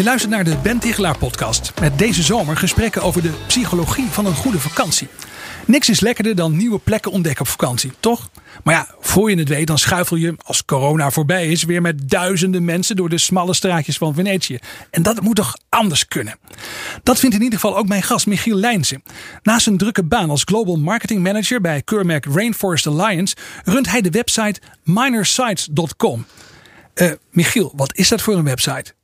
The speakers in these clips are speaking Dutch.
Je luistert naar de Ben Tichelaar podcast. Met deze zomer gesprekken over de psychologie van een goede vakantie. Niks is lekkerder dan nieuwe plekken ontdekken op vakantie, toch? Maar ja, voor je het weet, dan schuifel je, als corona voorbij is, weer met duizenden mensen door de smalle straatjes van Venetië. En dat moet toch anders kunnen? Dat vindt in ieder geval ook mijn gast Michiel Lijnsen. Naast een drukke baan als Global Marketing Manager bij Keurmerk Rainforest Alliance runt hij de website minorsites.com. Uh, Michiel, wat is dat voor een website?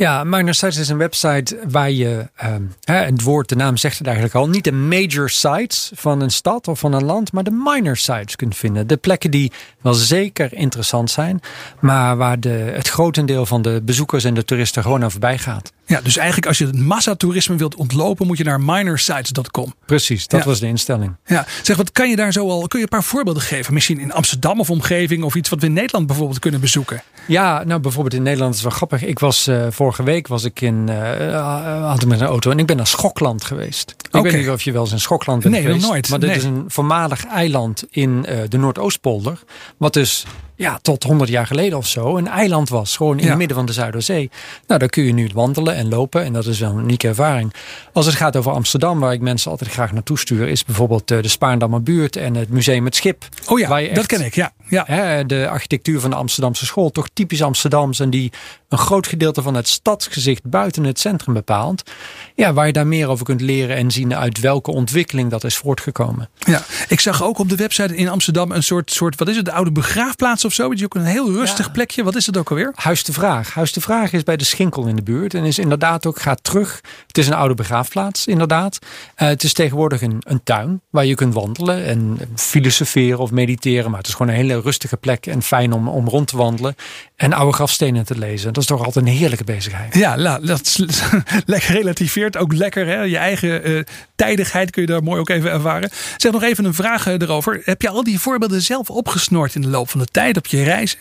Ja, Minor Sites is een website waar je, ehm, het woord, de naam zegt het eigenlijk al, niet de major sites van een stad of van een land, maar de minor sites kunt vinden. De plekken die wel zeker interessant zijn, maar waar de, het grotendeel van de bezoekers en de toeristen gewoon aan voorbij gaat. Ja, dus eigenlijk als je het massatoerisme wilt ontlopen, moet je naar minorsites.com. Precies, dat was de instelling. Ja, zeg, wat kan je daar zo al, kun je een paar voorbeelden geven? Misschien in Amsterdam of omgeving of iets wat we in Nederland bijvoorbeeld kunnen bezoeken? Ja, nou bijvoorbeeld in Nederland is wel grappig. Ik was uh, vorige week was ik in, uh, had ik met een auto en ik ben naar Schokland geweest. Ik weet niet of je wel eens in Schokland bent nee, geweest. nooit. Maar dit nee. is een voormalig eiland in uh, de Noordoostpolder. Wat dus ja, tot 100 jaar geleden of zo een eiland was. Gewoon in ja. het midden van de Zuiderzee. Nou, daar kun je nu wandelen en lopen. En dat is wel een unieke ervaring. Als het gaat over Amsterdam, waar ik mensen altijd graag naartoe stuur, is bijvoorbeeld de Spaarndammer buurt en het museum Het Schip. Oh ja, echt, dat ken ik. Ja. ja. Hè, de architectuur van de Amsterdamse school, toch typisch Amsterdams. En die een groot gedeelte van het stadsgezicht buiten het centrum bepaalt. Ja, waar je daar meer over kunt leren en zien uit welke ontwikkeling dat is voortgekomen. Ja, ik zag ook op de website in Amsterdam een soort, soort wat is het, de oude begraafplaats of zo. Ook een heel rustig ja. plekje. Wat is het ook alweer? Huis de Vraag. Huis de Vraag is bij de Schinkel in de buurt. En is inderdaad ook, gaat terug. Het is een oude begraafplaats, inderdaad. Uh, het is tegenwoordig een, een tuin waar je kunt wandelen en filosoferen of mediteren. Maar het is gewoon een hele rustige plek en fijn om, om rond te wandelen. En oude grafstenen te lezen. Dat is toch altijd een heerlijke bezigheid. Ja, nou, dat is lekker relativeert. Ook lekker, hè? Je eigen uh, tijdigheid kun je daar mooi ook even ervaren. Zeg nog even een vraag erover. Heb je al die voorbeelden zelf opgesnord in de loop van de tijd op je reizen?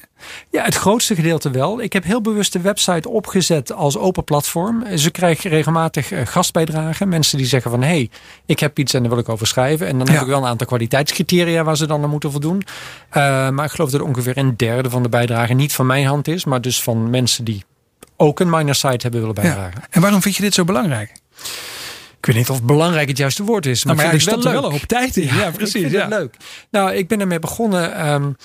Ja, het grootste gedeelte wel. Ik heb heel bewust de website opgezet als open platform. Ze krijgen regelmatig gastbijdragen. Mensen die zeggen van, hé, hey, ik heb iets en daar wil ik over schrijven. En dan ja. heb ik wel een aantal kwaliteitscriteria waar ze dan aan moeten voldoen. Uh, maar ik geloof dat ongeveer een derde van de bijdrage niet van mijn hand is. Maar dus van mensen die ook een minor site hebben willen bijdragen. Ja. En waarom vind je dit zo belangrijk? Ik weet niet of belangrijk het juiste woord is. Maar, nou, maar ik vind het het wel, wel wel op tijd in. Ja, ja precies. Ja. leuk. Nou, ik ben ermee begonnen um,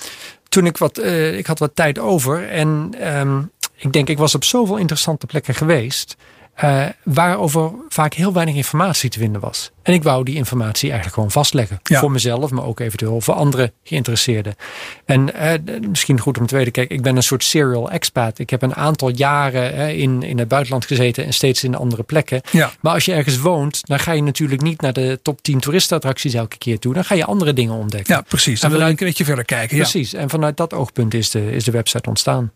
toen ik wat, uh, ik had wat tijd over. En um, ik denk, ik was op zoveel interessante plekken geweest. Uh, waarover vaak heel weinig informatie te vinden was. En ik wou die informatie eigenlijk gewoon vastleggen. Ja. Voor mezelf, maar ook eventueel voor andere geïnteresseerden. En uh, misschien goed om te weten, kijk, ik ben een soort serial expat. Ik heb een aantal jaren uh, in, in het buitenland gezeten en steeds in andere plekken. Ja. Maar als je ergens woont, dan ga je natuurlijk niet naar de top 10 toeristenattracties elke keer toe. Dan ga je andere dingen ontdekken. Ja, precies. Dan wil je een beetje verder kijken. Precies. Ja. En vanuit dat oogpunt is de, is de website ontstaan.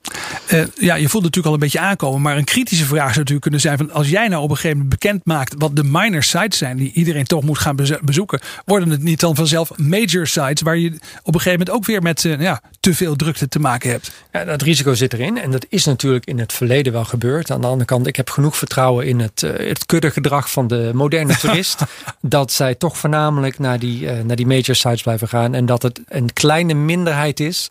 Uh, ja, je voelt natuurlijk al een beetje aankomen. Maar een kritische vraag zou natuurlijk kunnen zijn: van als jij nou op een gegeven moment bekend maakt wat de minor sites zijn, die iedereen toch moet gaan bezoeken, worden het niet dan vanzelf major sites waar je op een gegeven moment ook weer met uh, ja, te veel drukte te maken hebt? Ja, dat risico zit erin en dat is natuurlijk in het verleden wel gebeurd. Aan de andere kant, ik heb genoeg vertrouwen in het, uh, het kuddegedrag van de moderne toerist, dat zij toch voornamelijk naar die, uh, naar die major sites blijven gaan en dat het een kleine minderheid is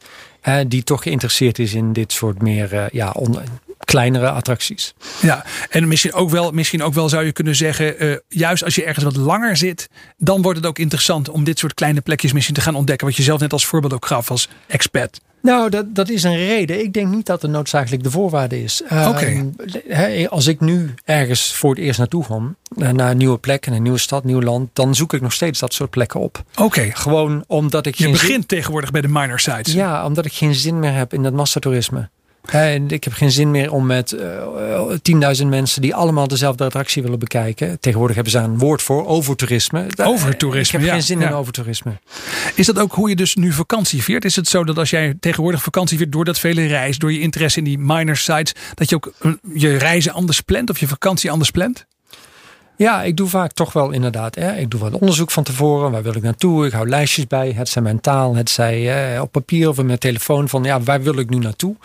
die toch geïnteresseerd is in dit soort meer ja, on, kleinere attracties. Ja, en misschien ook wel, misschien ook wel zou je kunnen zeggen, uh, juist als je ergens wat langer zit, dan wordt het ook interessant om dit soort kleine plekjes misschien te gaan ontdekken. Wat je zelf net als voorbeeld ook gaf als expat. Nou, dat, dat is een reden. Ik denk niet dat het noodzakelijk de voorwaarde is. Oké. Okay. Uh, als ik nu ergens voor het eerst naartoe kom, naar een nieuwe plek, een nieuwe stad, nieuw land, dan zoek ik nog steeds dat soort plekken op. Oké. Okay. Gewoon omdat ik. Je geen begint zin... tegenwoordig bij de minor sites. Ja, omdat ik geen zin meer heb in dat massatoerisme. En ik heb geen zin meer om met uh, 10.000 mensen die allemaal dezelfde attractie willen bekijken. Tegenwoordig hebben ze een woord voor overtoerisme. Overtoerisme. Ik heb ja, geen zin ja. in overtoerisme. Is dat ook hoe je dus nu vakantie viert? Is het zo dat als jij tegenwoordig vakantie viert door dat vele reis, door je interesse in die minor sites, dat je ook uh, je reizen anders plant of je vakantie anders plant? Ja, ik doe vaak toch wel inderdaad. Hè. Ik doe wat onderzoek van tevoren. Waar wil ik naartoe? Ik hou lijstjes bij. Het zijn mijn taal. Het zij eh, op papier of op mijn telefoon. Van ja, waar wil ik nu naartoe?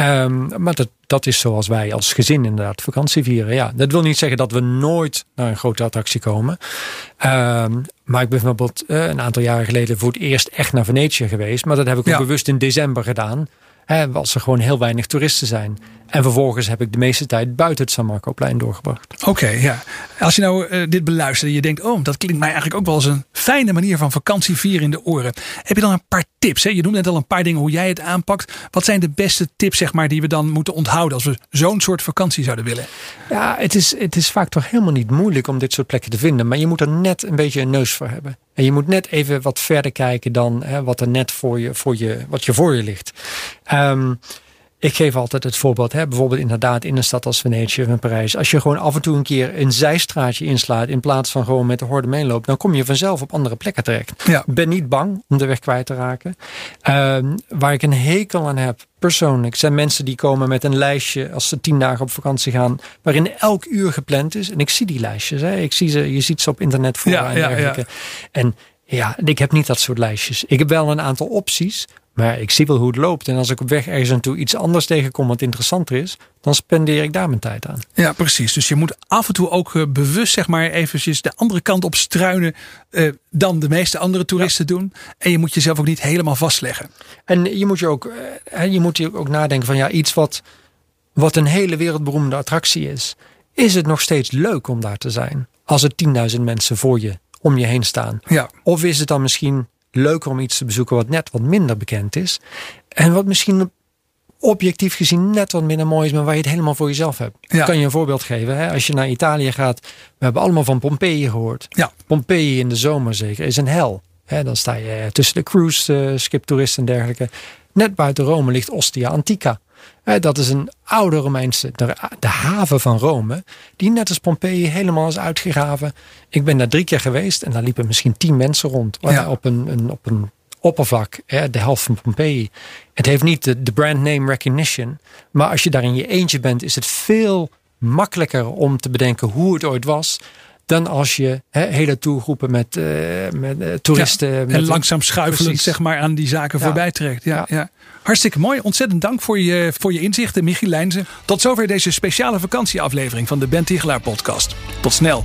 Um, maar dat, dat is zoals wij als gezin inderdaad vakantie vieren. Ja, dat wil niet zeggen dat we nooit naar een grote attractie komen. Um, maar ik ben bijvoorbeeld uh, een aantal jaren geleden voor het eerst echt naar Venetië geweest. Maar dat heb ik ook ja. bewust in december gedaan. Hè, als er gewoon heel weinig toeristen zijn. En vervolgens heb ik de meeste tijd buiten het San Marco-plein doorgebracht. Oké, okay, ja. Als je nou uh, dit beluistert en je denkt... oh, dat klinkt mij eigenlijk ook wel als een fijne manier van vakantie vieren in de oren. Heb je dan een paar tips? Hè? Je noemt net al een paar dingen hoe jij het aanpakt. Wat zijn de beste tips zeg maar, die we dan moeten onthouden... als we zo'n soort vakantie zouden willen? Ja, het is, het is vaak toch helemaal niet moeilijk om dit soort plekken te vinden. Maar je moet er net een beetje een neus voor hebben. En je moet net even wat verder kijken dan hè, wat er net voor je, voor je, wat je voor je ligt. Um, ik geef altijd het voorbeeld, hè, bijvoorbeeld inderdaad in een stad als Venetië of Parijs. Als je gewoon af en toe een keer een zijstraatje inslaat in plaats van gewoon met de horde meeloopt, dan kom je vanzelf op andere plekken terecht. Ja. Ben niet bang om de weg kwijt te raken. Uh, waar ik een hekel aan heb, persoonlijk, zijn mensen die komen met een lijstje als ze tien dagen op vakantie gaan, waarin elk uur gepland is. En ik zie die lijstjes, hè. Ik zie ze, je ziet ze op internet voor ja, en dergelijke. Ja. En ja, ik heb niet dat soort lijstjes. Ik heb wel een aantal opties. Maar ik zie wel hoe het loopt. En als ik op weg ergens naartoe iets anders tegenkom wat interessanter is, dan spendeer ik daar mijn tijd aan. Ja, precies. Dus je moet af en toe ook uh, bewust, zeg maar, eventjes de andere kant op struinen uh, dan de meeste andere toeristen ja. doen. En je moet jezelf ook niet helemaal vastleggen. En je moet je ook, uh, je moet je ook nadenken van ja, iets wat, wat een hele wereldberoemde attractie is. Is het nog steeds leuk om daar te zijn? Als er 10.000 mensen voor je om je heen staan. Ja. Of is het dan misschien leuker om iets te bezoeken wat net wat minder bekend is. En wat misschien objectief gezien net wat minder mooi is, maar waar je het helemaal voor jezelf hebt. Ja. Kan je een voorbeeld geven. Hè? Als je naar Italië gaat, we hebben allemaal van Pompeii gehoord. Ja. Pompeii in de zomer zeker is een hel. Hè? Dan sta je tussen de cruise uh, skiptoeristen en dergelijke. Net buiten Rome ligt Ostia Antica. Hè, dat is een oude Romeinse, de, de, haven van Rome, die net als Pompeii helemaal is uitgegraven. Ik ben daar drie keer geweest en daar liepen misschien tien mensen rond. Ja. Op, een, een, op een oppervlak, hè, de helft van Pompeii. Het heeft niet de, de brand name recognition, maar als je daar in je eentje bent, is het veel makkelijker om te bedenken hoe het ooit was dan als je he, hele toergroepen met, uh, met uh, toeristen. Ja, met en langzaam schuifelend precies. zeg maar, aan die zaken Ja. voorbij trekt. Ja, Ja. ja. Hartstikke mooi. Ontzettend dank voor je, voor je inzichten, Michiel Lijnzen. Tot zover deze speciale vakantieaflevering van de Ben Tichelaar podcast. Tot snel.